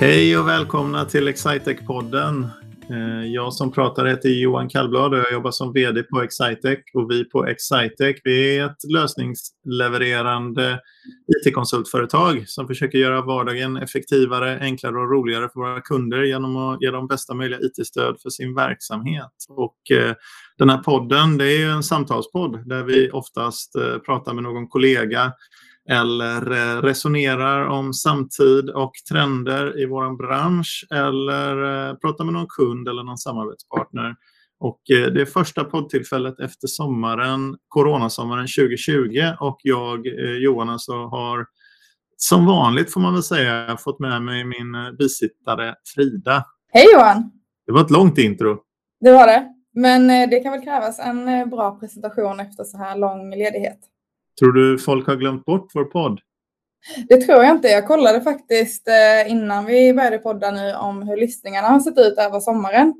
Hej och välkomna till Excitec-podden. Eh, jag som pratar heter Johan Kallblad och jag jobbar som VD på Excitec. Och vi på Excitec vi är ett lösningslevererande IT-konsultföretag som försöker göra vardagen effektivare, enklare och roligare för våra kunder genom att ge dem bästa möjliga IT-stöd för sin verksamhet. Och eh, den här podden det är en samtalspodd där vi oftast eh, pratar med någon kollega eller eh, resonerar om samtid och trender i vår bransch eller eh, pratar med någon kund eller någon samarbetspartner. Och eh, det är första poddtillfället efter sommaren, coronasommaren 2020 och jag, Johan, alltså har som vanligt får man väl säga fått med mig min bisittare Frida. Hej Johan! Det var ett långt intro. Det var det. Men det kan väl krävas en bra presentation efter så här lång ledighet. Tror du folk har glömt bort vår podd? Det tror jag inte. Jag kollade faktiskt eh, innan vi började podda nu om hur listningarna har sett ut över sommaren.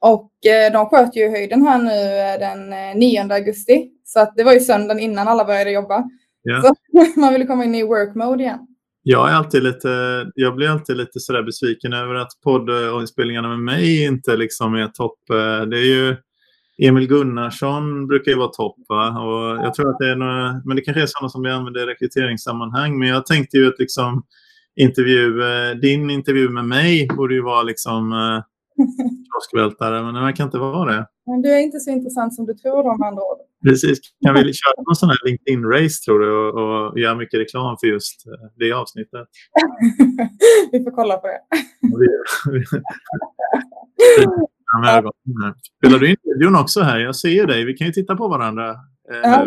Och eh, de sköt ju höjden här nu eh, den 9 augusti. Så att det var ju söndagen innan alla började jobba. Ja. Så man ville komma in i work mode igen. Jag, är alltid lite, jag blir alltid lite sådär besviken över att poddinspelningarna med mig inte liksom är topp. Det är ju Emil Gunnarsson brukar ju vara topp. Va? Och jag tror att det är några, men det kanske är sådana som vi använder i rekryteringssammanhang. Men jag tänkte ju att liksom, intervju, eh, din intervju med mig borde ju vara liksom eh, kioskvältare, men det verkar inte vara det. Men du är inte så intressant som du tror om andra ord. Precis. Kan vi köra någon sån här LinkedIn-race tror du och, och göra mycket reklam för just eh, det avsnittet? vi får kolla på det. Ja. Spelar du in videon också här? Jag ser ju dig. Vi kan ju titta på varandra. Eh, ja.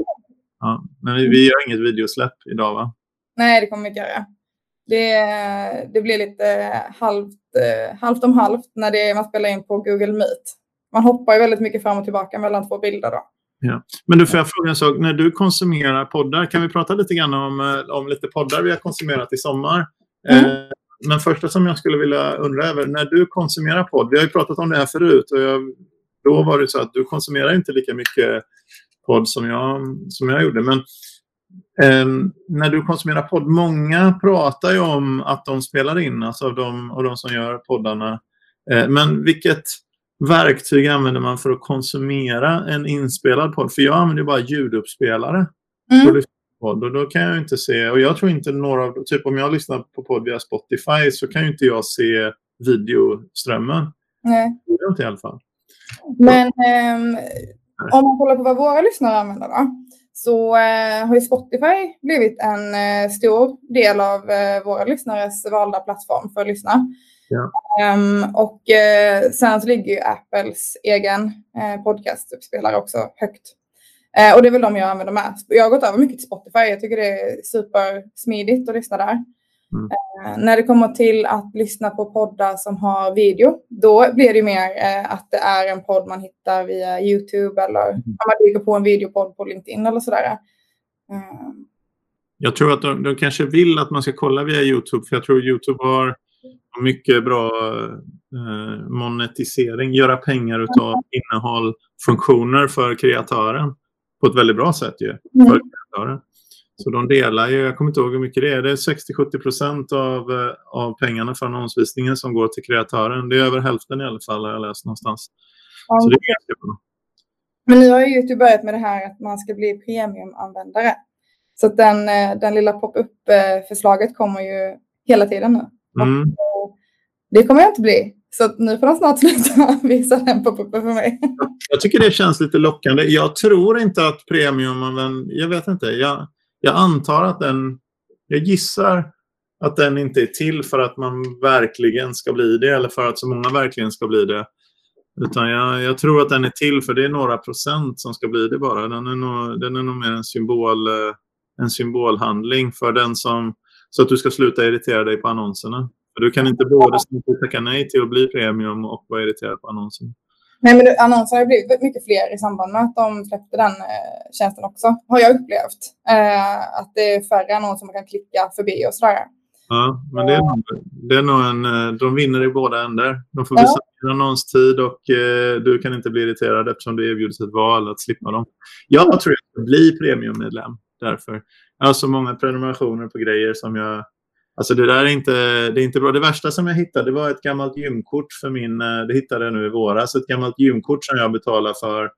ja. Men vi, vi gör inget videosläpp idag va? Nej, det kommer vi inte göra. Det, det blir lite halvt, eh, halvt om halvt när det, man spelar in på Google Meet. Man hoppar ju väldigt mycket fram och tillbaka mellan två bilder då. Ja. Men du, får jag fråga en sak? När du konsumerar poddar, kan vi prata lite grann om, eh, om lite poddar vi har konsumerat i sommar? Mm. Eh, men första som jag skulle vilja undra över, när du konsumerar podd, vi har ju pratat om det här förut och jag, då var det så att du konsumerar inte lika mycket podd som jag, som jag gjorde. Men eh, när du konsumerar podd, många pratar ju om att de spelar in, alltså de, och de som gör poddarna. Eh, men vilket verktyg använder man för att konsumera en inspelad podd? För jag använder bara ljuduppspelare. Mm podd och då kan jag inte se, och jag tror inte några typ om jag lyssnar på podd via Spotify så kan ju inte jag se videoströmmen. Nej. Det gör inte i alla fall. Men eh, om man kollar på vad våra lyssnare använder då, så eh, har ju Spotify blivit en eh, stor del av eh, våra lyssnares valda plattform för att lyssna. Ja. Um, och uh, sen så ligger ju Apples egen uh, podcastuppspelare också högt Eh, och det är väl de jag använder mest. Jag har gått över mycket till Spotify. Jag tycker det är supersmidigt att lyssna där. Mm. Eh, när det kommer till att lyssna på poddar som har video, då blir det mer eh, att det är en podd man hittar via YouTube eller mm. man dyker på en videopodd på LinkedIn eller sådär. Eh. Jag tror att de, de, kanske vill att man ska kolla via YouTube, för jag tror YouTube har mycket bra eh, monetisering, göra pengar av mm. innehåll, funktioner för kreatören på ett väldigt bra sätt ju. Mm. Så de delar ju, jag kommer inte ihåg hur mycket det är, det är 60-70 procent av, eh, av pengarna för annonsvisningen som går till kreatören. Det är över hälften i alla fall har jag läst någonstans. Mm. Så det är bra. Men nu har ju Youtube börjat med det här att man ska bli premiumanvändare. Så den, eh, den lilla pop-up-förslaget kommer ju hela tiden nu. Mm. Det kommer jag inte bli. Så nu får de snart sluta visa den pop-upen för mig. Jag tycker det känns lite lockande. Jag tror inte att premium, men jag vet inte. Jag, jag antar att den, jag gissar att den inte är till för att man verkligen ska bli det eller för att så många verkligen ska bli det. Utan jag, jag tror att den är till för det är några procent som ska bli det bara. Den är nog, den är nog mer en, symbol, eh, en symbolhandling för den som, så att du ska sluta irritera dig på annonserna. Du kan inte både tacka nej till att bli premium och vara irriterad på annonsen. Nej, men annonser har blivit mycket fler i samband med att de släppte den eh, tjänsten också, har jag upplevt. Eh, att det är färre annonser man kan klicka förbi och sådär. Ja, men det är, nog, det är nog en, eh, de vinner i båda ändar. De får bestämma ja. annonstid och eh, du kan inte bli irriterad eftersom det erbjuds ett val att slippa dem. Jag tror jag ska bli premiummedlem därför. Jag har så många prenumerationer på grejer som jag Alltså det där är inte, det är inte bra. Det värsta som jag hittade var ett gammalt gymkort för min, eh, det hittade jag nu i våras, ett gammalt gymkort som jag betalade för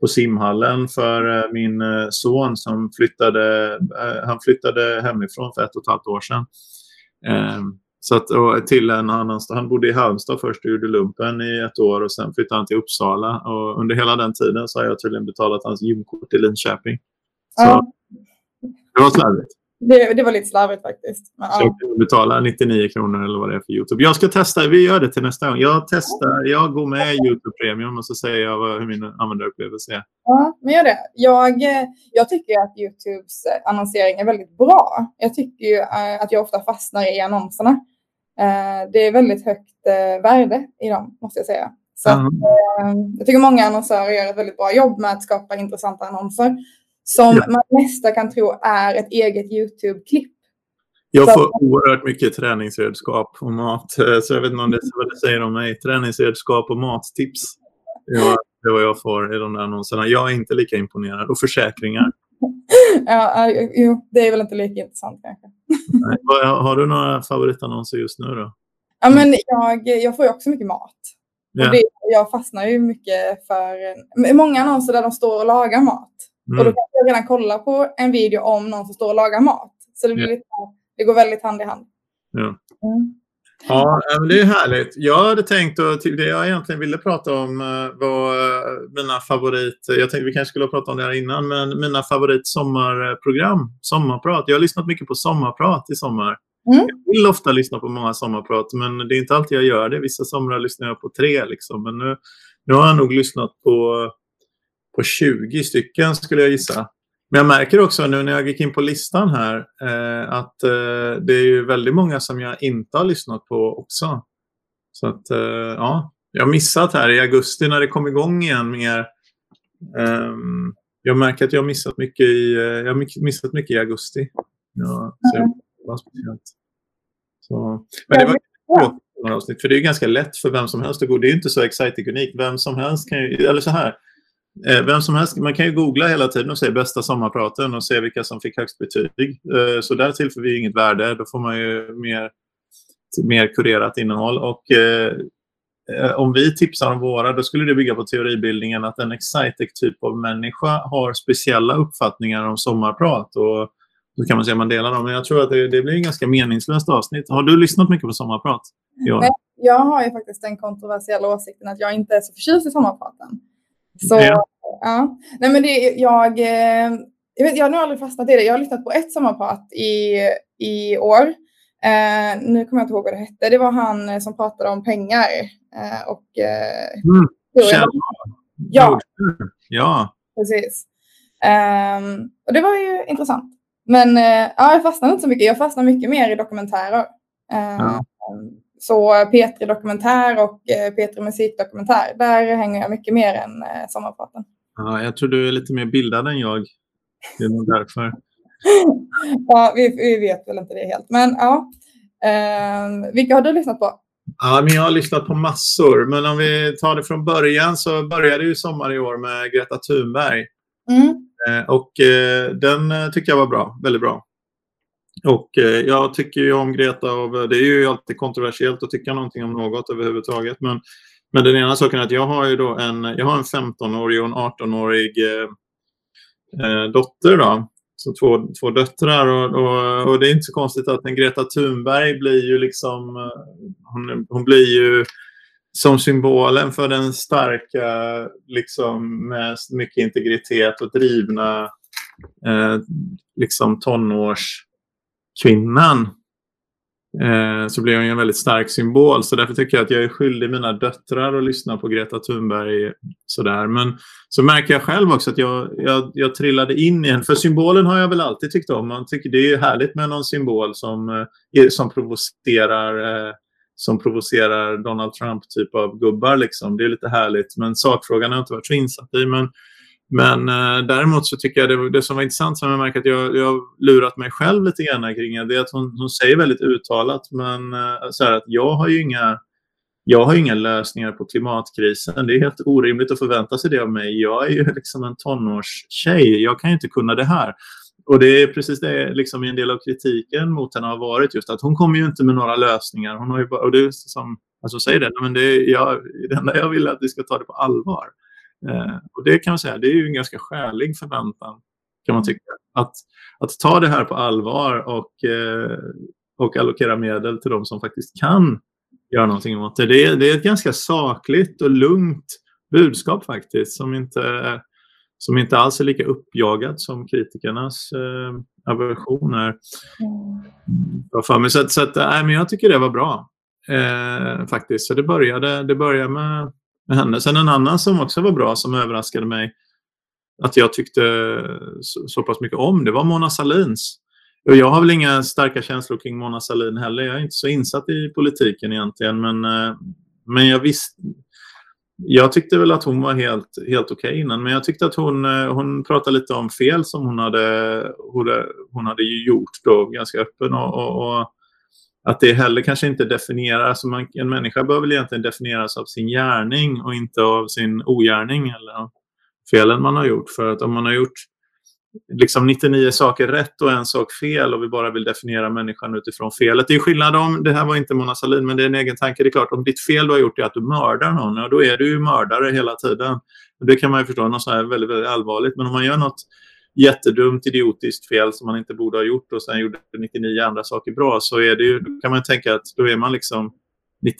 på simhallen för eh, min eh, son som flyttade, han flyttade hemifrån för ett och ett halvt år sedan. Ehm, så att, till en annan. Han bodde i Halmstad först och gjorde lumpen i ett år och sen flyttade han till Uppsala. Och under hela den tiden så har jag tydligen betalat hans gymkort i Linköping. Så ja. det var slarvigt. Det, det, var lite slarvigt faktiskt. Men, så ja. betalar 99 kronor eller vad det är för YouTube. Jag ska testa, vi gör det till nästa gång. Jag testar, jag går med i YouTube Premium och så säger jag hur min användarupplevelse är. Ja, men gör det. Jag, jag tycker att YouTubes annonsering är väldigt bra. Jag tycker ju eh, att jag ofta fastnar i annonserna. Eh, det är väldigt högt eh, värde i dem, måste jag säga. Så mm. att, jag tycker många annonsörer gör ett väldigt bra jobb med att skapa intressanta annonser som ja. man nästan kan tro är ett eget YouTube-klipp. Jag får så. oerhört mycket träningsredskap och mat. Eh, så jag vet inte om det vad det säger om mig. Träningsredskap och mattips. Det är vad jag får i de där annonserna. Jag är inte lika imponerad. Och försäkringar. ja, jo, det är väl inte lika intressant kanske. Nej. Har du några favoritannonser just nu då? Ja, men jag, jag får ju också mycket mat. Ja. Och det, jag fastnar ju mycket för många annonser där de står och lagar mat. Mm. Och då kan jag redan kolla på en video om någon som står och lagar mat. Så det, blir ja. lite, det går väldigt hand i hand. Ja. Mm. Ja, det är härligt. Jag hade tänkt att det jag egentligen ville prata om eh, var eh, mina favorit... Jag tänkte vi kanske skulle ha pratat om det här innan, men mina favorit sommarprogram, sommarprat. Jag har lyssnat mycket på sommarprat i sommar. Mm. Jag vill ofta lyssna på många sommarprat, men det är inte alltid jag gör det. Vissa somrar lyssnar jag på tre, liksom. men nu, nu har jag nog lyssnat på på 20 stycken skulle jag gissa. Men jag märker också nu när jag gick in på listan här eh, att eh, det är ju väldigt många som jag inte har lyssnat på också. Så att eh, ja, jag har missat här i augusti när det kom igång igen mer. Ehm, jag märker att jag har missat mycket i, eh, jag har missat mycket i augusti. Ja, så jag, speciellt. Så, men det var några avsnitt, för det är ganska lätt för vem som helst att gå. Det är inte så exciting unikt. Vem som helst kan ju, eller så här. Eh, vem som helst, man kan ju googla hela tiden och se bästa sommarpraten och se vilka som fick högst betyg. Eh, så där tillför vi inget värde. Då får man ju mer, mer kurerat innehåll. Och eh, om vi tipsar om våra, då skulle det bygga på teoribildningen att en Excitec-typ av människa har speciella uppfattningar om sommarprat. Och då kan man säga att man delar dem. Men jag tror att det, det blir en ganska meningslöst avsnitt. Har du lyssnat mycket på sommarprat? Jag har ju faktiskt den kontroversiella åsikten att jag inte är så förtjust i sommarpraten. Så, ja. ja. Nej, men det, jag, eh, jag, vet, jag har nog aldrig fastnat i det. Jag har lyssnat på ett sommarprat i, i år. Eh, nu kommer jag inte ihåg vad det hette. Det var han eh, som pratade om pengar. Eh, och, eh, mm. Ja. ja, precis. Um, och det var ju intressant. Men ja, jag fastnade inte så mycket. Jag fastnade mycket mer i dokumentärer. Uh, ja. Så P3 Dokumentär och eh, P3 Musikdokumentär, där hänger jag mycket mer än eh, Sommarpraten. Ja, jag tror du är lite mer bildad än jag. Det är nog därför. ja, vi, vi, vet väl inte det helt. Men ja, eh, vilka har du lyssnat på? Ja, men jag har lyssnat på massor. Men om vi tar det från början så började ju Sommar i år med Greta Thunberg. Mm. Eh, och eh, den eh, tycker jag var bra, väldigt bra. Och eh, jag tycker ju om Greta och eh, det är ju alltid kontroversiellt att tycka någonting om något överhuvudtaget. Men, men den ena saken är att jag har ju då en, jag har en 15-årig och en 18-årig eh, eh, dotter. Då. Så två, två döttrar och, och, och, det är inte så konstigt att en Greta Thunberg blir ju liksom, eh, hon, hon blir ju som symbolen för den starka, liksom med mycket integritet och drivna eh, liksom tonårs kvinnan eh, så blir hon ju en väldigt stark symbol. Så därför tycker jag att jag är skyldig mina döttrar att lyssna på Greta Thunberg. Sådär. Men så märker jag själv också att jag, jag, jag trillade in i en... För symbolen har jag väl alltid tyckt om. Man tycker det är härligt med någon symbol som, eh, som provocerar eh, som provocerar Donald Trump typ av gubbar. Liksom. Det är lite härligt. Men sakfrågan har jag inte varit så insatt i. Men men eh, däremot så tycker jag det, det som var intressant som jag märker att jag, jag har lurat mig själv lite grann kring det är att hon, hon säger väldigt uttalat men eh, så här, att jag har ju inga jag har inga lösningar på klimatkrisen. Det är helt orimligt att förvänta sig det av mig. Jag är ju liksom en tonårstjej. Jag kan ju inte kunna det här. och det är precis det liksom en del av kritiken mot henne har varit just att hon kommer ju inte med några lösningar. Hon har ju bara, och det är som alltså säger det, men det, är, jag, det enda jag vill är att vi ska ta det på allvar. Eh, och det kan man säga, det är ju en ganska skälig förväntan kan man tycka. Att, att ta det här på allvar och, eh, och allokera medel till de som faktiskt kan göra någonting åt det. Det är, det är ett ganska sakligt och lugnt budskap faktiskt som inte, som inte alls är lika uppjagat som kritikernas eh, aversioner. Mm. För mig. Så, så att, äh, men jag tycker det var bra eh, faktiskt. Så det började, det började med, med henne. Sen en annan som också var bra som överraskade mig att jag tyckte så, så pass mycket om det var Mona Salins. Och jag har väl inga starka känslor kring Mona Sahlin heller. Jag är inte så insatt i politiken egentligen. Men, eh, men jag visste... Jag tyckte väl att hon var helt, helt okej okay innan. Men jag tyckte att hon, eh, hon pratade lite om fel som hon hade, hon hade gjort då, ganska öppen. Och, och, och att det heller kanske inte definierar... Alltså man, en människa bör väl egentligen definieras av sin gärning och inte av sin ogärning eller felen man har gjort. För att om man har gjort liksom 99 saker rätt och en sak fel och vi bara vill definiera människan utifrån felet. Det är skillnad om, det här var inte Mona Sahlin, men det är en egen tanke. Det är klart, om ditt fel du har gjort är att du mördar någon, ja, då är du ju mördare hela tiden. Det kan man ju förstå, något så här väldigt, väldigt allvarligt. Men om man gör något jättedumt, idiotiskt fel som man inte borde ha gjort och sen gjorde 99 andra saker bra så är det ju, kan man tänka att då är man liksom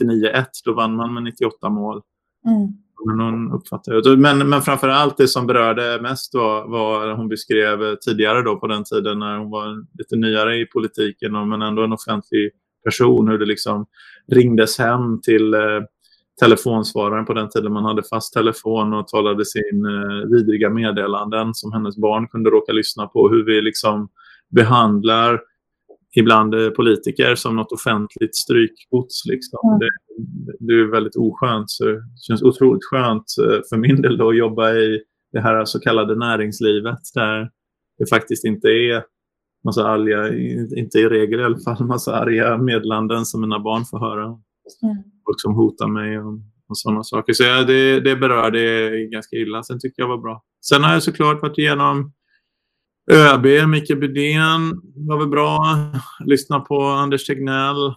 99-1, då vann man med 98 mål. Mm någon uppfattar Men, men framför allt det som berörde mest var vad hon beskrev tidigare då på den tiden när hon var lite nyare i politiken men ändå en offentlig person. Hur det liksom ringdes hem till eh, telefonsvararen på den tiden man hade fast telefon och talade sin eh, vidriga meddelanden som hennes barn kunde råka lyssna på. Hur vi liksom behandlar ibland eh, politiker som något offentligt strykgods. Liksom. Mm. Det, det, är väldigt oskönt. Så det känns otroligt skönt eh, för min del att jobba i det här så kallade näringslivet där det faktiskt inte är massa arga, inte i regel i alla fall, massa arga meddelanden som mina barn får höra. Mm. Folk som hotar mig och, och sådana saker. Så ja, det, det berör det ganska illa. Sen tycker jag var bra. Sen har jag såklart varit igenom ÖB, Micke Bydén var väl bra. Lyssna på Anders Tegnell.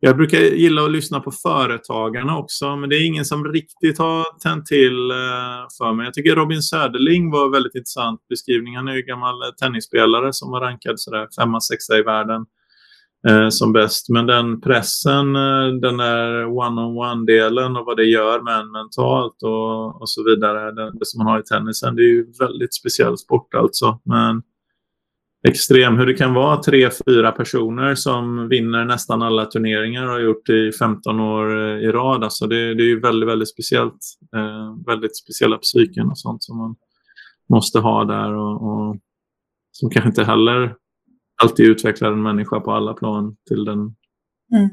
Jag brukar gilla att lyssna på Företagarna också, men det är ingen som riktigt har tänt till eh, för mig. Jag tycker Robin Söderling var väldigt intressant beskrivning. Han är ju gammal eh, tennisspelare som var rankad sådär femma, sexa i världen eh, som bäst. Men den pressen, eh, den där one-on-one-delen och vad det gör med en mentalt och, och så vidare, det, det som man har i tennisen, det är ju väldigt speciell sport alltså. Men extrem hur det kan vara tre, fyra personer som vinner nästan alla turneringar och har gjort det i 15 år eh, i rad. Alltså det, det är ju väldigt, väldigt speciellt. Eh, väldigt speciella psyken och sånt som man måste ha där och, och som kanske inte heller alltid utvecklar en människa på alla plan till den mm.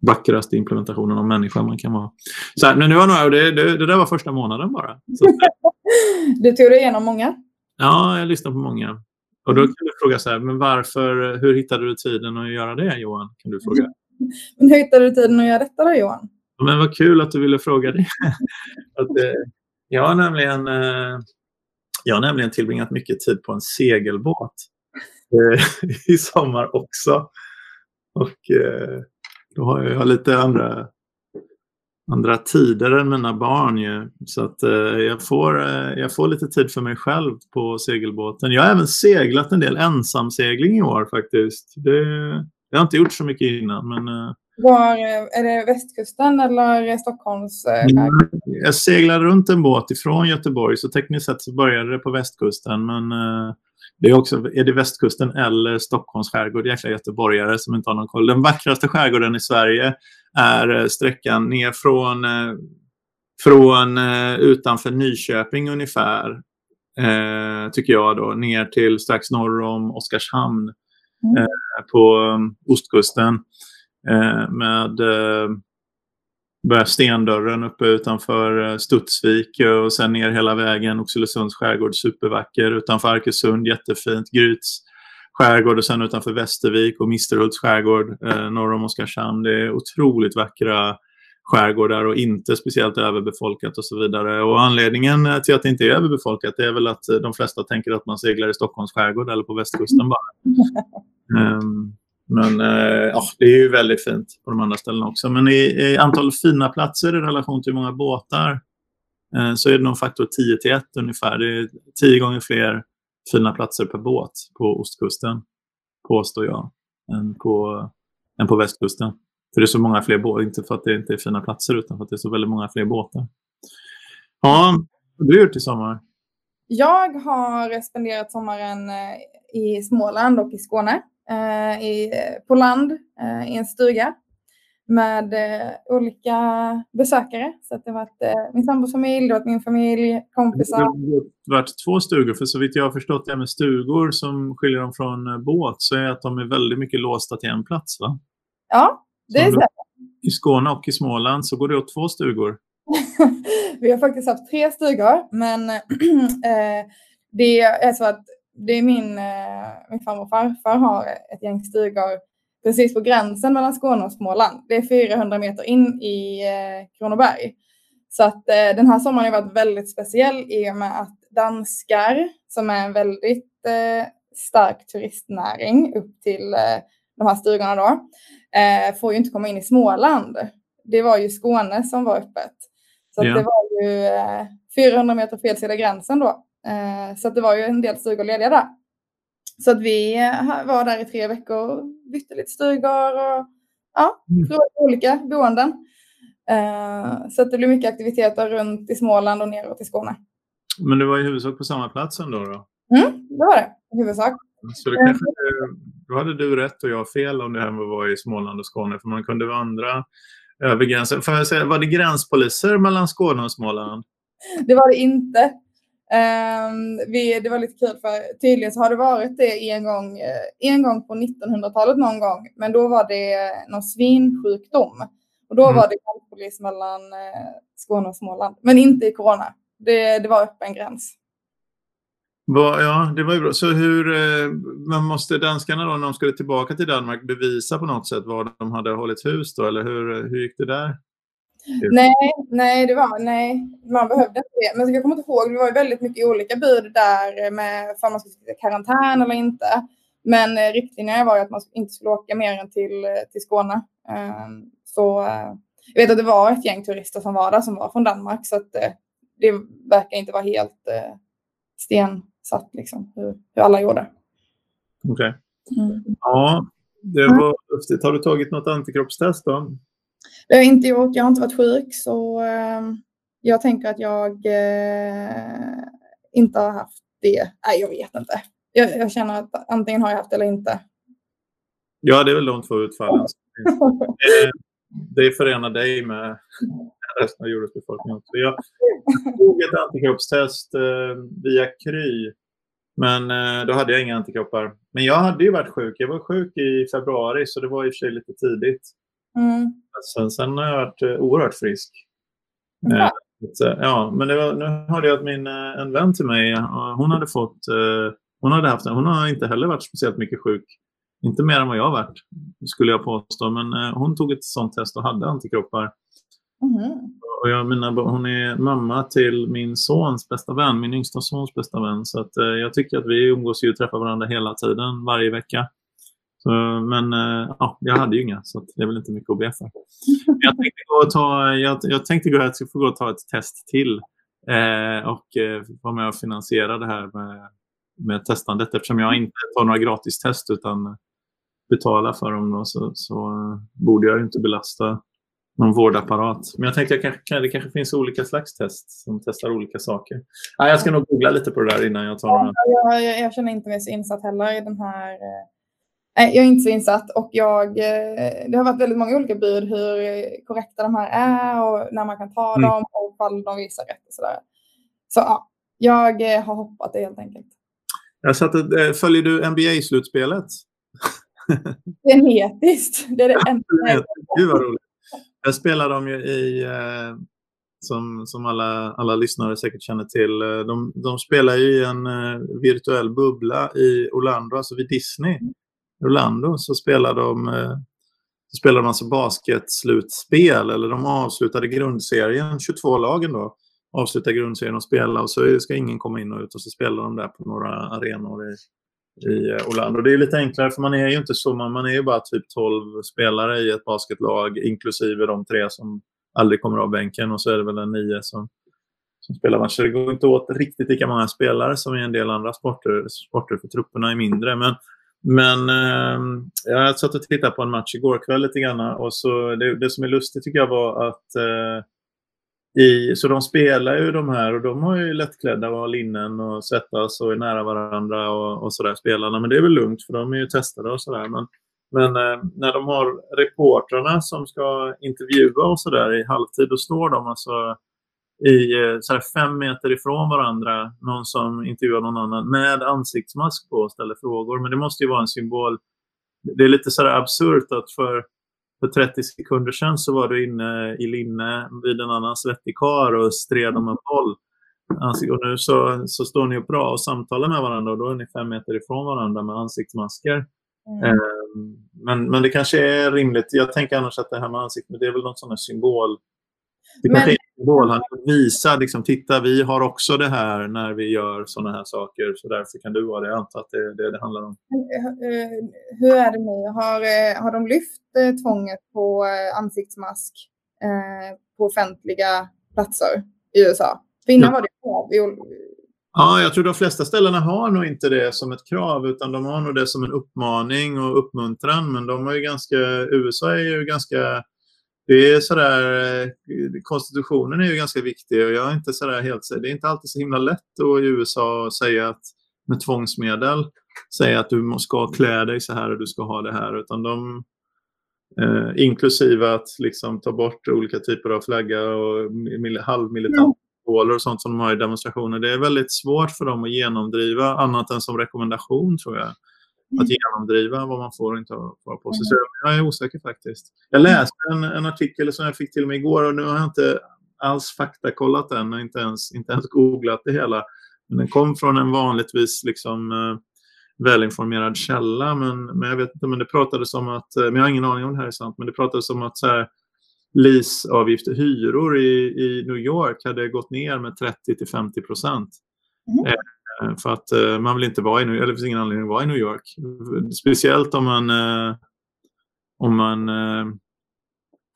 vackraste implementationen av människa man kan vara. Så här, men nu var några, det, det, det där var första månaden bara. du tog dig igenom många? Ja, jag lyssnade på många. Och då kan du fråga så här, men varför, hur hittade du tiden att göra det Johan? Kan du fråga. Men hur hittade du tiden att göra detta då Johan? Men vad kul att du ville fråga det. att, eh, jag, har nämligen, eh, jag har nämligen tillbringat mycket tid på en segelbåt i sommar också. Och eh, då har jag lite andra andra tider än mina barn. Ju. Så att, eh, jag, får, eh, jag får lite tid för mig själv på segelbåten. Jag har även seglat en del ensamsegling i år faktiskt. Det, det har inte gjort så mycket innan. Men, eh, Var, är det västkusten eller Stockholms? Jag seglade runt en båt ifrån Göteborg så tekniskt sett så började det på västkusten. Men det är också, är det västkusten eller Stockholms skärgård? Jäkla göteborgare som inte har någon koll. Den vackraste skärgården i Sverige är eh, sträckan ner från, eh, från eh, utanför Nyköping ungefär. Tycker jag då, ner till strax norr om Oskarshamn mm. på um, ostkusten. Med börjar Stendörren uppe utanför Studsvik och sen ner hela vägen Oxelösunds skärgård, supervacker. Utanför Arkösund, jättefint. Gryts skärgård och sen utanför Västervik och Misterhults skärgård eh, norr om Oskarshamn. Det är otroligt vackra skärgårdar och inte speciellt överbefolkat och så vidare. Och anledningen till att det inte är överbefolkat är väl att de flesta tänker att man seglar i Stockholms skärgård eller på västkusten bara. Um, men eh, ja, det är ju väldigt fint på de andra ställena också. Men i, i antal fina platser i relation till hur många båtar eh, så är det nog faktor 10 till 1 ungefär. Det är 10 gånger fler fina platser per båt på ostkusten, påstår jag, än på, än på västkusten. För det är så många fler båtar, inte för att det inte är fina platser utan för att det är så väldigt många fler båtar. Ja, vad har du gjort i sommar? Jag har spenderat sommaren eh, i Småland och i Skåne. Eh, I, på land, eh, i en stuga med olika besökare. Så det har varit min sambos familj, det varit min familj, kompisar. Det har varit två stugor, för så vitt jag har förstått det med stugor som skiljer dem från båt så är att de är väldigt mycket låsta till en plats, va? Ja, det är så. I Skåne och i Småland så går det åt två stugor. vi har faktiskt haft tre stugor, men eh, det är så att det är min, eh, min farmor och farfar har ett gäng stugor precis på gränsen mellan Skåne och Småland. Det är 400 meter in i eh, Kronoberg. Så att eh, den här sommaren har varit väldigt speciell i och med att danskar, som är en väldigt stark turistnäring upp till de här stugorna då, får ju inte komma in i Småland. Det var ju Skåne som var öppet. Så ja. det var ju eh, 400 meter fel sida gränsen då. Eh, så det var ju en del stugor lediga där. Så att vi eh, var där i tre veckor och bytte lite stugor och ja, mm. olika boenden. Eh, så att det blev mycket aktiviteter runt i Småland och neråt i Skåne. Men det var i huvudsak på samma plats ändå? Då? Mm, det var det i huvudsak. Så det kanske, då hade du rätt och jag fel om det här med att vara i Småland och Skåne, för man kunde vandra över gränsen. Får jag säga, var det gränspoliser mellan Skåne och Småland? Det var det inte. Um, vi, det var lite kul för tydligen så har det varit det en gång, eh, en gång på 1900-talet någon gång, men då var det någon svinsjukdom. Och då mm. var det gränspolis mellan eh, Skåne och Småland, men inte i corona. Det, det var öppen gräns. Ja, det var ju bra. Så hur, eh, man måste danskarna då när de skulle tillbaka till Danmark bevisa på något sätt var de hade hållit hus då, eller hur, hur gick det där? Nej, nej, det var, nej, man behövde inte det. Men jag kommer inte ihåg, det var väldigt mycket olika bud där med om man skulle sitta i karantän eller inte. Men eh, riktlinjerna var ju att man inte skulle åka mer än till, till Skåne. Ehm, så eh, jag vet att det var ett gäng turister som var där som var från Danmark så att det verkar inte vara helt sten satt liksom, hur, hur alla gjorde. Okej. Okay. Mm. Ja, det var lustigt. Har du tagit något antikroppstest då? Det har jag inte gjort. Jag har inte varit sjuk så eh, jag tänker att jag eh, inte har haft det. Nej, jag vet inte. Jag, jag, känner att antingen har jag haft det eller inte. Ja, det är väl de två utfallen. det förenar dig med resten av jordens befolkning också. Jag tog ett antikroppstest eh, via Kry. Men eh, då hade jag inga antikroppar. Men jag hade ju varit sjuk. Jag var sjuk i februari så det var i och för sig lite tidigt. Mm. Sen, sen har jag varit eh, oerhört frisk. Mm. Eh, ja, men var, nu hörde jag att min, eh, en vän till mig, hon hade fått, eh, hon hade haft Hon har inte heller varit speciellt mycket sjuk. Inte mer än vad jag har varit, skulle jag påstå. Men hon tog ett sånt test och hade antikroppar. Mm. Och jag menar, hon är mamma till min sons bästa vän, min yngsta sons bästa vän. Så att, eh, jag tycker att vi umgås ju och träffar varandra hela tiden, varje vecka. Så, men eh, ja, jag hade ju inga, så det är väl inte mycket att be för. Jag tänkte gå och ta, jag, jag tänkte gå, jag få gå och ta ett test till eh, och eh, vara med och finansiera det här med, med testandet eftersom jag inte tar några gratis test utan betalar för dem då, så, så borde jag inte belasta någon vårdapparat. Men jag tänkte att kanske, det kanske finns olika slags test som testar olika saker. Nej, jag ska nog googla lite på det där innan jag tar några. Ja, jag, jag, känner inte mig så insatt heller i den här. Eh, jag är inte så insatt och jag, eh, det har varit väldigt många olika bud hur korrekta de här är och när man kan ta mm. dem och ifall de visar rätt och sådär. Så ja, jag eh, har hoppat det helt enkelt. Jag satt, följer du NBA-slutspelet? Genetiskt, det är det enda. Gud vad roligt. Jag spelar de ju i, eh, som, som alla, alla lyssnare säkert känner till, eh, de, de spelar ju i en eh, virtuell bubbla i Orlando, alltså vid Disney. Orlando så spelade de eh, så spelade de alltså basketslutspel, eller de avslutade grundserien, 22 lagen då, avslutade grundserien och spela och så ska ingen komma in och ut och så spelar de där på några arenor i, i eh, Orlando. Det är lite enklare för man är ju inte så, man är ju bara typ 12 spelare i ett basketlag inklusive de tre som aldrig kommer av bänken och så är det väl en nio som, som spelar matcher. Det går inte åt riktigt lika många spelare som i en del andra sporter, sporter för trupperna är mindre. Men, men eh, jag satt och tittade på en match igår kväll lite grann och så det, det som är lustigt tycker jag var att eh, i, så de spelar ju de här och de har ju lättklädda och har linnen och svettas och är nära varandra och, och sådär spelarna. Men det är väl lugnt för de är ju testade och sådär. Men, men eh, när de har reportrarna som ska intervjua och sådär i halvtid, då står de alltså i eh, så fem meter ifrån varandra, någon som intervjuar någon annan, med ansiktsmask på och ställer frågor. Men det måste ju vara en symbol. Det är lite så absurt att för för 30 sekunder sedan så var du inne i linne vid en annan svettig kar och stred om en boll. Och nu så, så står ni upp bra och samtalar med varandra och då är ni fem meter ifrån varandra med ansiktsmasker. Mm. Ehm, men, men det kanske är rimligt. Jag tänker annars att det här med ansiktet, det är väl någon sån här symbol det kanske är en symbol. Han visar, liksom, titta vi har också det här när vi gör sådana här saker. Så därför kan du vara det. Jag antar att det är det det handlar om. Eh, hur är det nu? Har, eh, har de lyft eh, tvånget på ansiktsmask på offentliga platser i USA? För innan var det krav. Ja, jag tror de flesta ställena har nog inte det som ett krav utan de har nog det som en uppmaning och uppmuntran. Men de har ju ganska, USA är ju ganska det är sådär, eh, konstitutionen är ju ganska viktig och jag är inte sådär helt, det är inte alltid så himla lätt då i USA att säga att med tvångsmedel säga att du ska klä dig så här och du ska ha det här utan de eh, inklusive att liksom ta bort olika typer av flagga och halvmilitanta symboler och sånt som de har i demonstrationer. Det är väldigt svårt för dem att genomdriva annat än som rekommendation tror jag att genomdriva vad man får och inte ha på sig. Så jag är osäker faktiskt. Jag läste en, en, artikel som jag fick till mig igår och nu har jag inte alls faktakollat den och inte ens, inte ens googlat det hela. Men den kom från en vanligtvis liksom, eh, välinformerad källa. Men, men jag vet inte, men det pratades om att, eh, men jag har ingen aning om det här är sant, men det pratades om att så här, leaseavgifter, hyror i, i New York hade gått ner med 30 till 50 procent. Mm. Eh, för att eh, man vill inte vara i New York, eller det finns ingen anledning att vara i New York. Speciellt om man, eh, om man,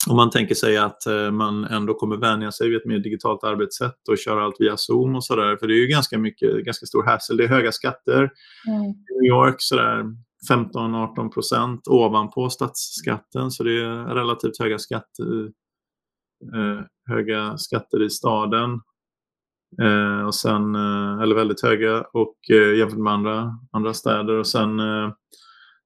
om man tänker sig att man ändå kommer vänja sig vid ett mer digitalt arbetssätt och köra allt via Zoom och sådär. För det är ju ganska mycket, ganska stor hassle. Det är höga skatter mm. i New York, sådär 15-18 procent ovanpå stadsskatten. Så det är relativt höga skatter, höga skatter i staden. Eh, och sen, eh, eller väldigt höga och eh, jämfört med andra, andra städer. Och sen eh,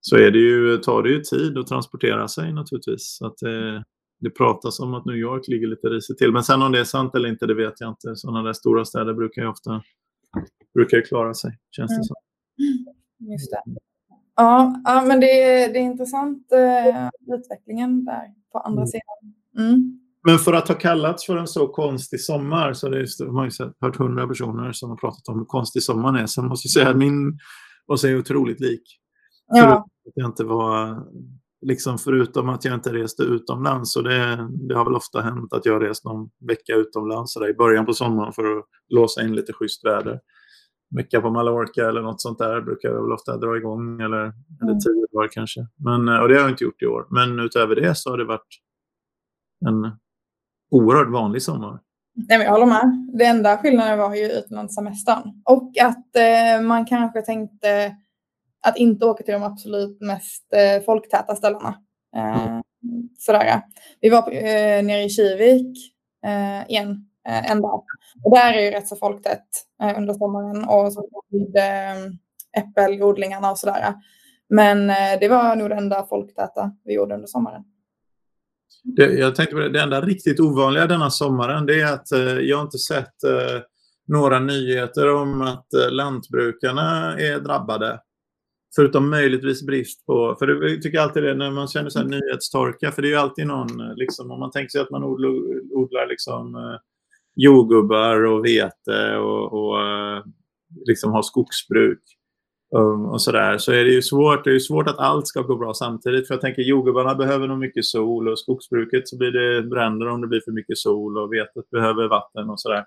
så är det ju, tar det ju tid att transportera sig naturligtvis. Så att det, det pratas om att New York ligger lite risigt till. Men sen om det är sant eller inte, det vet jag inte. Sådana där stora städer brukar ju ofta brukar ju klara sig, känns det mm. som. Just det. Ja, ja men det, det är intressant eh, utvecklingen där på andra mm. sidan. Mm. Men för att ha kallats för en så konstig sommar så det har man ju hört hundra personer som har pratat om hur konstig sommaren är. Sen måste jag säga att min var sig otroligt lik. Ja. Förutom att jag inte var, liksom förutom att jag inte reste utomlands. Och det, det har väl ofta hänt att jag rest någon vecka utomlands där, i början på sommaren för att låsa in lite schysst väder. Vecka på Mallorca eller något sånt där brukar jag väl ofta dra igång. Eller, mm. eller tio dagar kanske. Men, och det har jag inte gjort i år. Men utöver det så har det varit en oerhört vanlig sommar. Nej, men jag håller med. Det enda skillnaden var ju utlandssemestern. Och att eh, man kanske tänkte att inte åka till de absolut mest eh, folktäta ställena. Eh, mm. Sådär. Vi var eh, nere i Kivik eh, igen eh, en dag. Och där är ju rätt så folktätt eh, under sommaren och så vid eh, äppelodlingarna och sådär. Men det var nog det enda folktäta vi gjorde under sommaren. Det, jag tänkte på det, det enda riktigt ovanliga denna sommaren det är att eh, jag inte sett eh, några nyheter om att eh, lantbrukarna är drabbade. Förutom möjligtvis brist på, för det tycker jag alltid det när man känner sig nyhetstorka, för det är ju alltid någon, eh, liksom, om man tänker sig att man odlar, odlar liksom, eh, jordgubbar och vete och, och eh, liksom har skogsbruk um, och sådär, så är det ju svårt. Det är svårt att allt ska gå bra samtidigt. För jag tänker jordgubbarna behöver nog mycket sol och skogsbruket så blir det bränder om det blir för mycket sol och vetet behöver vatten och sådär.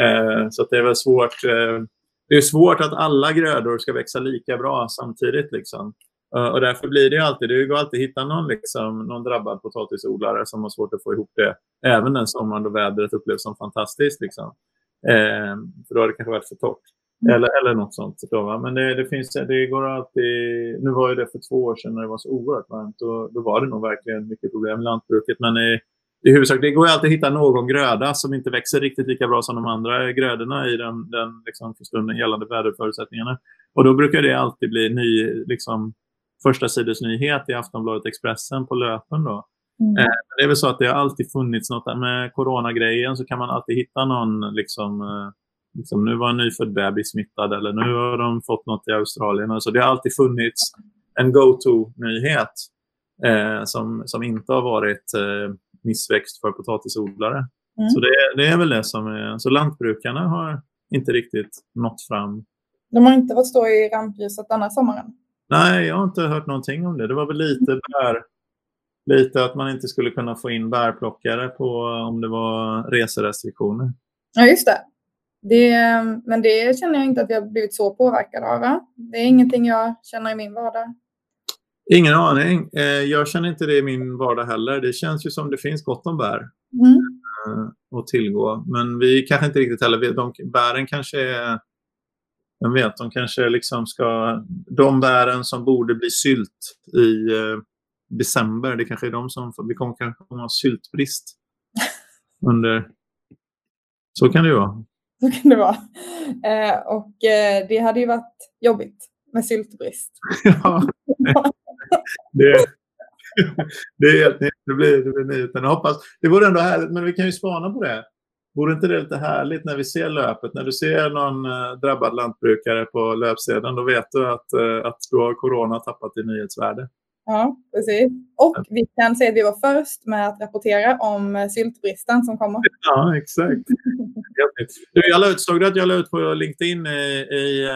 Eh, så det är väl svårt. Eh, det är svårt att alla grödor ska växa lika bra samtidigt. Liksom. Eh, och därför blir det alltid, det går alltid att hitta någon, liksom, någon drabbad potatisodlare som har svårt att få ihop det. Även den sommaren då vädret upplevs som fantastiskt. Liksom. Eh, för då har det kanske varit för torrt. Mm. Eller, eller något sånt. Då? Men det, det, finns, det går alltid... Nu var ju det för två år sedan när det var så oerhört varmt. Och då var det nog verkligen mycket problem i lantbruket. Men i, i huvudsak, det går ju alltid att hitta någon gröda som inte växer riktigt lika bra som de andra grödorna i den, den liksom, för stunden gällande väderförutsättningarna. Och då brukar det alltid bli ny, liksom, första sidesnyhet i Aftonbladet Expressen på löpen. Då. Mm. Eh, det är väl så att det har alltid funnits något där. Med coronagrejen så kan man alltid hitta någon, liksom, eh, liksom, nu var en nyfödd bebis smittad eller nu har de fått något i Australien. Alltså, det har alltid funnits en go-to-nyhet eh, som, som inte har varit eh, missväxt för potatisodlare. Mm. Så det, det, är väl det som är... Så lantbrukarna har inte riktigt nått fram. De har inte fått stå i rampljuset denna sommaren? Nej, jag har inte hört någonting om det. Det var väl lite bär, lite att man inte skulle kunna få in bärplockare på om det var reserestriktioner. Ja, just det. Det. Men det känner jag inte att jag blivit så påverkad av. Va? Det är ingenting jag känner i min vardag. Ingen aning. Eh, jag känner inte det i min vardag heller. Det känns ju som det finns gott om bär mm. Eh, att tillgå. Men vi kanske inte riktigt heller vet. De, bären kanske är... Jag vet, de kanske liksom ska... De bären som borde bli sylt i eh, december, det kanske är de som... Vi kommer kanske ha syltbrist under... Så kan det ju vara. Så kan det vara. Eh, och eh, det hade ju varit jobbigt med syltbrist. ja, det, det är helt nytt. Det blir, det blir nytt. Men jag hoppas, det vore ändå härligt, men vi kan ju spana på det. Vore inte det lite härligt när vi ser löpet? När du ser någon eh, drabbad lantbrukare på löpsedeln, då vet du att, eh, att du har corona tappat i nyhetsvärde. Ja, precis. Och vi kan säga att vi var först med att rapportera om eh, syltbristen som kommer. Ja, exakt. du, jag la ut, såg du att jag la ut på LinkedIn i, i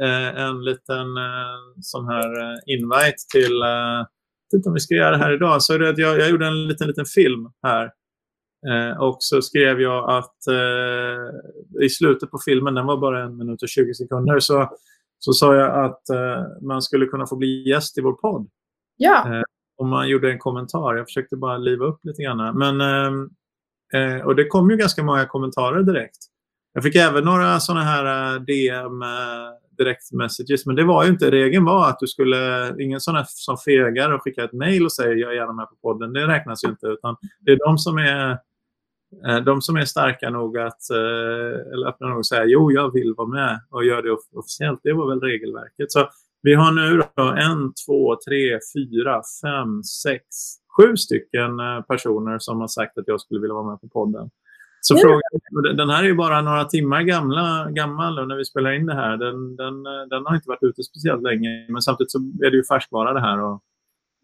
Eh, eh en liten eh, sån här eh, invite till, eh, jag vet inte om vi ska göra det här idag, så är det att jag, jag gjorde en liten, liten film här. och så skrev jag att i slutet på filmen, den var bara en minut och 20 sekunder, så, så sa jag att man skulle kunna få bli gäst i vår podd. Ja. om man gjorde en kommentar. Jag försökte bara liva upp lite grann. Men, och det kom ju ganska många kommentarer direkt. Jag fick även några sådana här DM direkt messages. Men det var ju inte, regeln var att du skulle, ingen sån här som fegar och skickar ett mail och säger jag är gärna med på podden. Det räknas ju inte. Utan det är de som är, eh, de som är starka nog att, eh, eller öppna nog och säga jo, jag vill vara med och göra det officiellt. Det var väl regelverket. Så vi har nu en, två, tre, fyra, fem, sex, sju stycken eh, personer som har sagt att jag skulle vilja vara med på podden. Så frågan, den här är ju bara några timmar gamla, gammal när vi spelar in det här. Den, den, den har inte varit ute speciellt länge, men samtidigt så är det ju färskvara det här. Och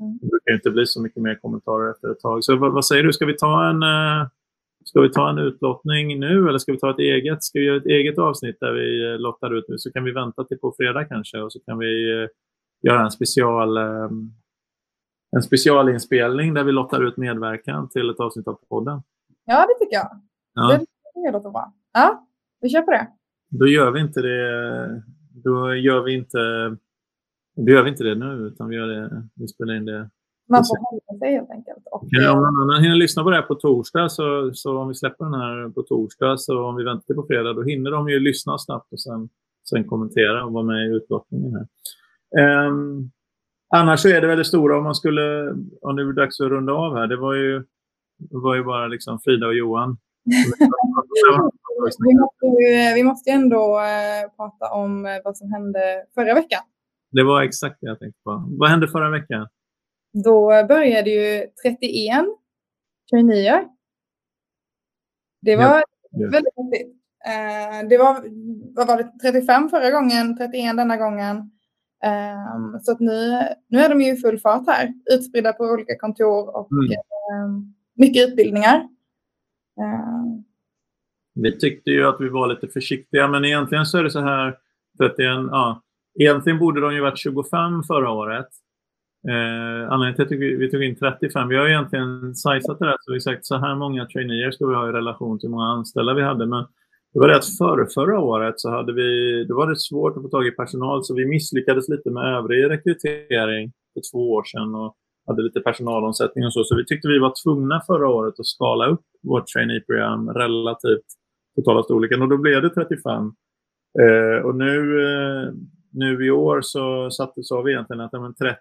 mm. det brukar inte bli så mycket mer kommentarer efter ett tag. Så vad, vad, säger du, ska vi ta en eh, Ska vi ta en utlottning nu eller ska vi ta ett eget? Ska vi göra ett eget avsnitt där vi eh, lottar ut nu? Så kan vi vänta till på fredag kanske och så kan vi eh, göra en special en specialinspelning där vi lottar ut medverkan till ett avsnitt av podden. Ja, det tycker jag. Ja. Det låter bra. Ja, vi kör på det. Då gör vi inte det. Då gör vi inte. Då gör vi inte det nu, utan vi gör det. Vi spelar in det. Man får hålla sig helt enkelt. Och, ja, om någon annan hinner lyssna på det här på torsdag, så, så om vi släpper den här på torsdag, så om vi väntar till på fredag, då hinner de ju lyssna snabbt och sen, sen kommentera och vara med i utlottningen här. Um, annars så är det väldigt stora om man skulle, om det är dags att runda av här, det var ju, det var ju bara liksom Frida och Johan vi, måste, vi måste ändå äh, prata om eh, vad som hände förra veckan. Det var exakt det jag tänkte på. Vad hände förra veckan? Då började ju 31 traineer. Det var ja, väldigt häftigt. Uh, det var, vad var det, 35 förra gången, 31 denna gången. Um, så att nu, nu är de ju i full fart här, utspridda på olika kontor och mm. um, mycket utbildningar. Uh. Vi tyckte ju att vi var lite försiktiga, men egentligen så är det så här 31, ja, egentligen borde de ju varit 25 förra året. Eh, anledningen till att vi tog in 35, vi har egentligen sajsat det där så vi sagt så här många traineer ska vi ha i relation till hur många anställda vi hade. Men det var det att för, förra året så hade vi, då var det svårt att få tag i personal så vi misslyckades lite med övrig rekrytering för två år sedan och hade lite personalomsättning och så. Så vi tyckte vi var tvungna förra året att skala upp vårt traineeprogram relativt totala storleken och då blev det 35. Eh, och nu, eh, nu i år så satte, sa vi egentligen att men 30,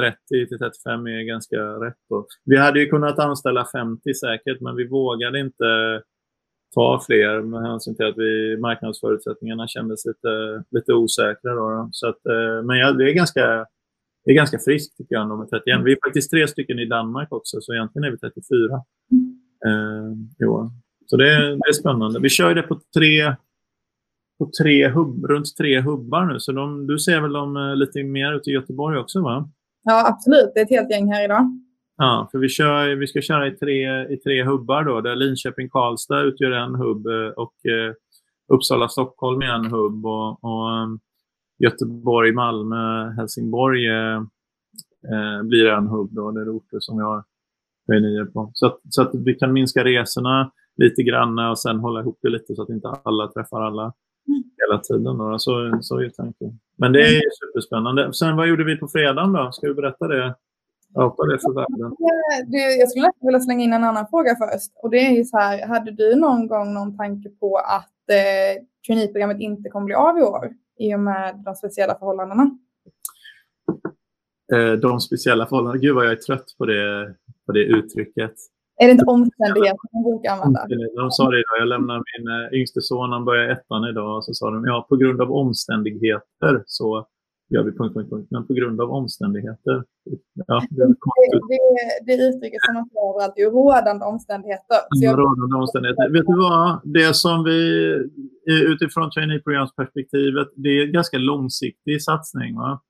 30 till 35 är ganska rätt. Då. Vi hade ju kunnat anställa 50 säkert men vi vågade inte ta fler med hänsyn till att vi, marknadsförutsättningarna kändes lite, lite osäkra. Då, då. Så att, eh, men ja, det är ganska det är ganska friskt tycker jag med 31. Vi är faktiskt tre stycken i Danmark också, så egentligen är vi 34 eh, i år. Så det är, det är spännande. Vi kör det på tre, på tre hubb, runt tre hubbar nu. Så de, du ser väl dem eh, lite mer ute i Göteborg också va? Ja, absolut. Det är ett helt gäng här idag. Ja, för vi, kör, vi ska köra i tre, i tre hubbar då, där Linköping-Karlstad utgör en hubb eh, och eh, Uppsala-Stockholm är en hubb. Och, och Göteborg, Malmö, Helsingborg eh, eh, blir en hubb. Då. Det är orter som vi har traineer på. Så att, så att vi kan minska resorna lite grann och sen hålla ihop det lite så att inte alla träffar alla hela tiden. Då. Så, så är tanken. Men det är superspännande. Sen vad gjorde vi på fredagen då? Ska vi berätta det? Outa det för världen. Jag skulle vilja slänga in en annan fråga först. Och det är ju så här, hade du någon gång någon tanke på att eh, traineeprogrammet inte kommer bli av i år? i och med de speciella förhållandena? Eh, de speciella förhållandena? Gud vad jag är trött på det, på det uttrycket. Är det inte omständigheter som brukar använda? De sa det idag. Jag lämnar min eh, yngste son, han börjar ettan idag. Och så sa de, ja på grund av omständigheter så gör vi punkt, punkt, punkt. Men på grund av omständigheter. Ja, det, det, det uttrycket som man får överallt är rådande omständigheter. Så jag... Rådande omständigheter. Vet du vad? Det som vi utifrån traineeprogramsperspektivet, det är en ganska långsiktig satsning. Va?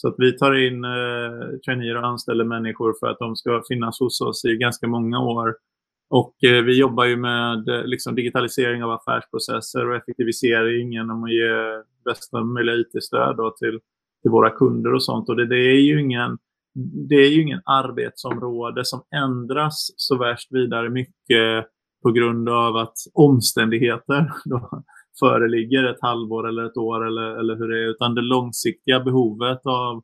Så att vi tar in eh, traineer och anställer människor för att de ska finnas hos oss i ganska många år. Och eh, vi jobbar ju med eh, liksom, digitalisering av affärsprocesser och effektivisering genom att ge bästa möjliga IT-stöd till till våra kunder och sånt. Och det, det, är ju ingen, det är ju ingen arbetsområde som ändras så värst vidare mycket på grund av att omständigheter då föreligger ett halvår eller ett år eller, eller hur det är. Utan det långsiktiga behovet av,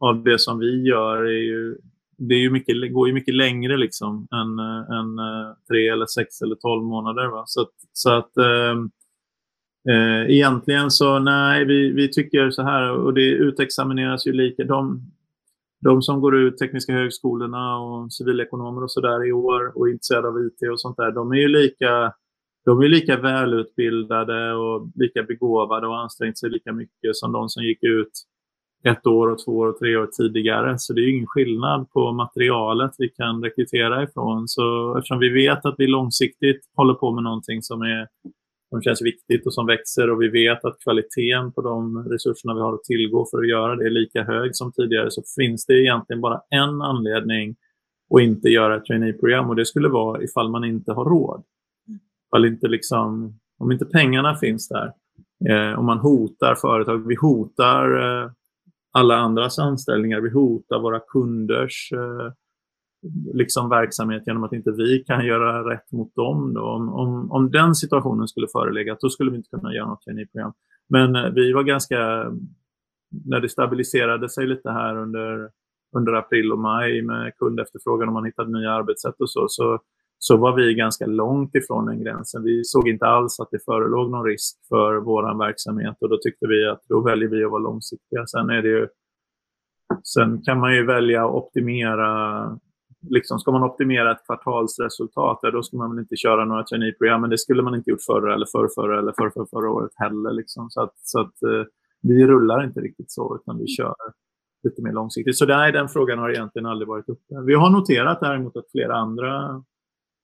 av det som vi gör är ju, det är ju mycket, går ju mycket längre liksom än, än eh, tre eller sex eller tolv månader. Va? Så att, så att ehm, Eh, egentligen så nej, vi, vi tycker så här och det utexamineras ju lika. De, de som går ut tekniska högskolorna och civilekonomer och så där i år och är intresserade av IT och sånt där, de är ju lika, de är lika välutbildade och lika begåvade och ansträngt sig lika mycket som de som gick ut ett år och två år och tre år tidigare. Så det är ingen skillnad på materialet vi kan rekrytera ifrån. Så eftersom vi vet att vi långsiktigt håller på med någonting som är som känns viktigt och som växer och vi vet att kvaliteten på de resurserna vi har att tillgå för att göra det är lika hög som tidigare så finns det egentligen bara en anledning att inte göra ett traineeprogram och det skulle vara ifall man inte har råd. Ifall inte liksom, om inte pengarna finns där. Eh, om man hotar företag, vi hotar eh, alla andras anställningar, vi hotar våra kunders eh, liksom verksamhet genom att inte vi kan göra rätt mot dem. Då. Om, om, om den situationen skulle föreligga, då skulle vi inte kunna göra något traineeprogram. Men eh, vi var ganska, när det stabiliserade sig lite här under, under april och maj med kundefterfrågan och man hittade nya arbetssätt och så, så, så var vi ganska långt ifrån den gränsen. Vi såg inte alls att det förelåg någon risk för vår verksamhet och då tyckte vi att då väljer vi att vara långsiktiga. Sen är det ju Sen kan man ju välja att optimera liksom, ska man optimera ett kvartalsresultat, då ska man väl inte köra några traineeprogram. Men det skulle man inte gjort förra eller förra, förra eller förra, förra, förra året heller. Liksom. Så att, så att eh, vi rullar inte riktigt så, utan vi kör lite mer långsiktigt. Så nej, den frågan har egentligen aldrig varit uppe. Vi har noterat däremot att flera andra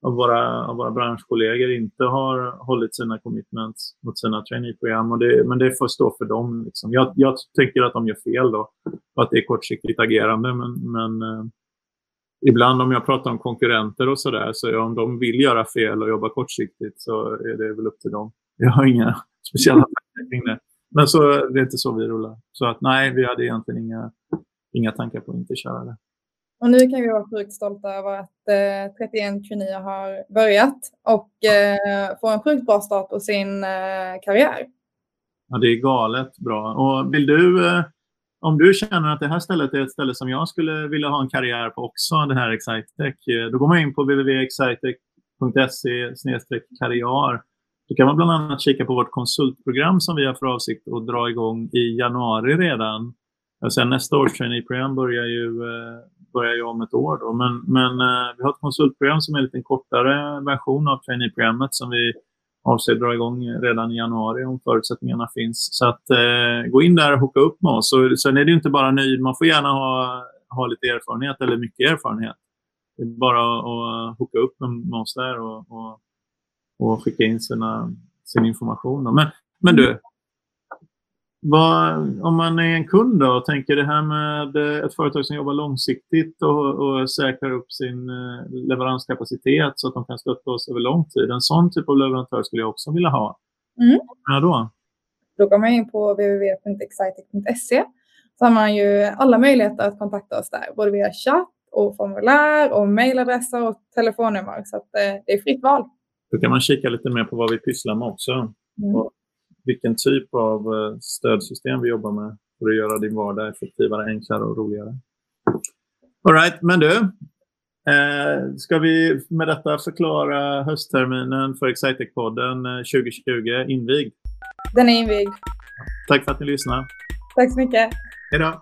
av våra, av våra branschkollegor inte har hållit sina commitments mot sina traineeprogram. Och det, men det får stå för dem. Liksom. Jag, jag tycker att de gör fel då och att det är kortsiktigt agerande. Men, men eh, ibland om jag pratar om konkurrenter och sådär, så om de vill göra fel och jobba kortsiktigt så är det väl upp till dem. Jag har inga speciella tankar kring det. Men så, det är inte så vi rullar. Så att nej, vi hade egentligen inga, inga tankar på att inte köra det. Och nu kan vi vara sjukt stolta över att eh, 3129 har börjat och eh, får en sjukt bra start på sin eh, karriär. Ja, det är galet bra. Och vill du, eh, om du känner att det här stället är ett ställe som jag skulle vilja ha en karriär på också, det här Excitec, eh, då går man in på www.excitec.se karriär. Då kan man bland annat kika på vårt konsultprogram som vi har för avsikt att dra igång i januari redan. Och sen nästa års traineeprogram börjar ju, eh, börjar ju om ett år. Då. Men, men eh, vi har ett konsultprogram som är en lite kortare version av traineeprogrammet som vi avser att dra igång redan i januari om förutsättningarna finns. Så att eh, gå in där och hooka upp med oss. Och sen är det inte bara ny, man får gärna ha, ha lite erfarenhet eller mycket erfarenhet. Det är bara att hooka upp med oss där och, och, och skicka in sina, sin information. Men, men du, vad, om man är en kund då och tänker det här med ett företag som jobbar långsiktigt och, och säkrar upp sin eh, leveranskapacitet så att de kan stötta oss över lång tid. En sån typ av leverantör skulle jag också vilja ha. Mm. Ja, då? då går man in på www.excitec.se så har man ju alla möjligheter att kontakta oss där, både via chatt och formulär och mejladresser och telefonnummer. Så att, eh, det är fritt val. Då kan man kika lite mer på vad vi pysslar med också. Mm. Och vilken typ av eh, stödsystem vi jobbar med för att göra din vardag effektivare, enklare och roligare. All right, men du. Eh, ska vi med detta förklara höstterminen för Excitec-podden 2020 eh, invigd? Den är invigd. Tack för att ni lyssnade. Tack så mycket. Hej då.